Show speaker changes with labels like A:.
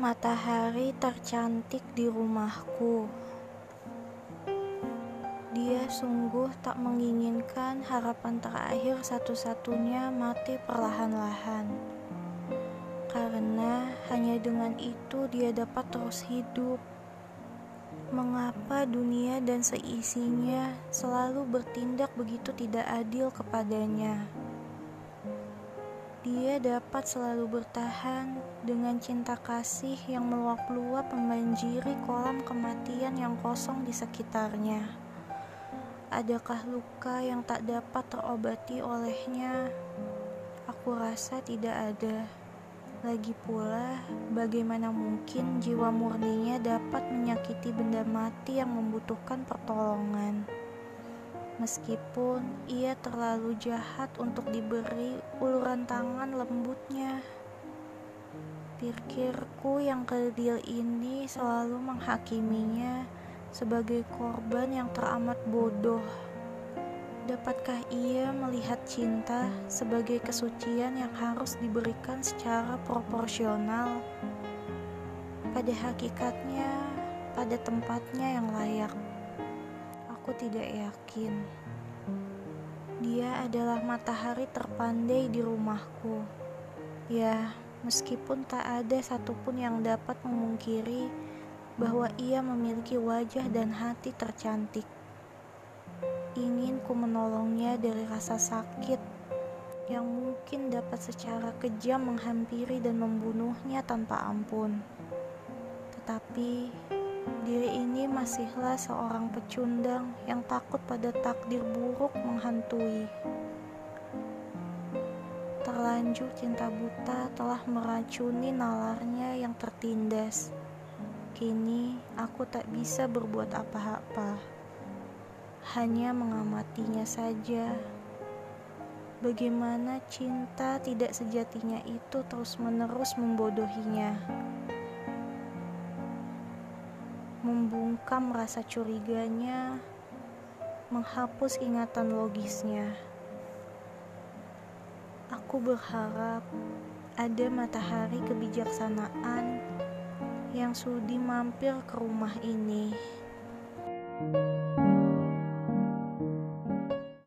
A: Matahari tercantik di rumahku. Dia sungguh tak menginginkan harapan terakhir satu-satunya mati perlahan-lahan. Karena hanya dengan itu dia dapat terus hidup. Mengapa dunia dan seisinya selalu bertindak begitu tidak adil kepadanya? Dia dapat selalu bertahan dengan cinta kasih yang meluap-luap membanjiri kolam kematian yang kosong di sekitarnya. Adakah luka yang tak dapat terobati olehnya? Aku rasa tidak ada. Lagi pula, bagaimana mungkin jiwa murninya dapat menyakiti benda mati yang membutuhkan pertolongan? Meskipun ia terlalu jahat untuk diberi uluran tangan lembutnya. Pikirku yang kerdil ini selalu menghakiminya sebagai korban yang teramat bodoh. Dapatkah ia melihat cinta sebagai kesucian yang harus diberikan secara proporsional? Pada hakikatnya, pada tempatnya yang layak aku tidak yakin. Dia adalah matahari terpandai di rumahku. Ya, meskipun tak ada satupun yang dapat memungkiri bahwa ia memiliki wajah dan hati tercantik. Ingin ku menolongnya dari rasa sakit yang mungkin dapat secara kejam menghampiri dan membunuhnya tanpa ampun. Tetapi Diri ini masihlah seorang pecundang yang takut pada takdir buruk menghantui. Terlanjur cinta buta telah meracuni nalarnya yang tertindas. Kini aku tak bisa berbuat apa-apa. Hanya mengamatinya saja. Bagaimana cinta tidak sejatinya itu terus-menerus membodohinya membungkam rasa curiganya, menghapus ingatan logisnya. Aku berharap ada matahari kebijaksanaan yang sudi mampir ke rumah ini. thank you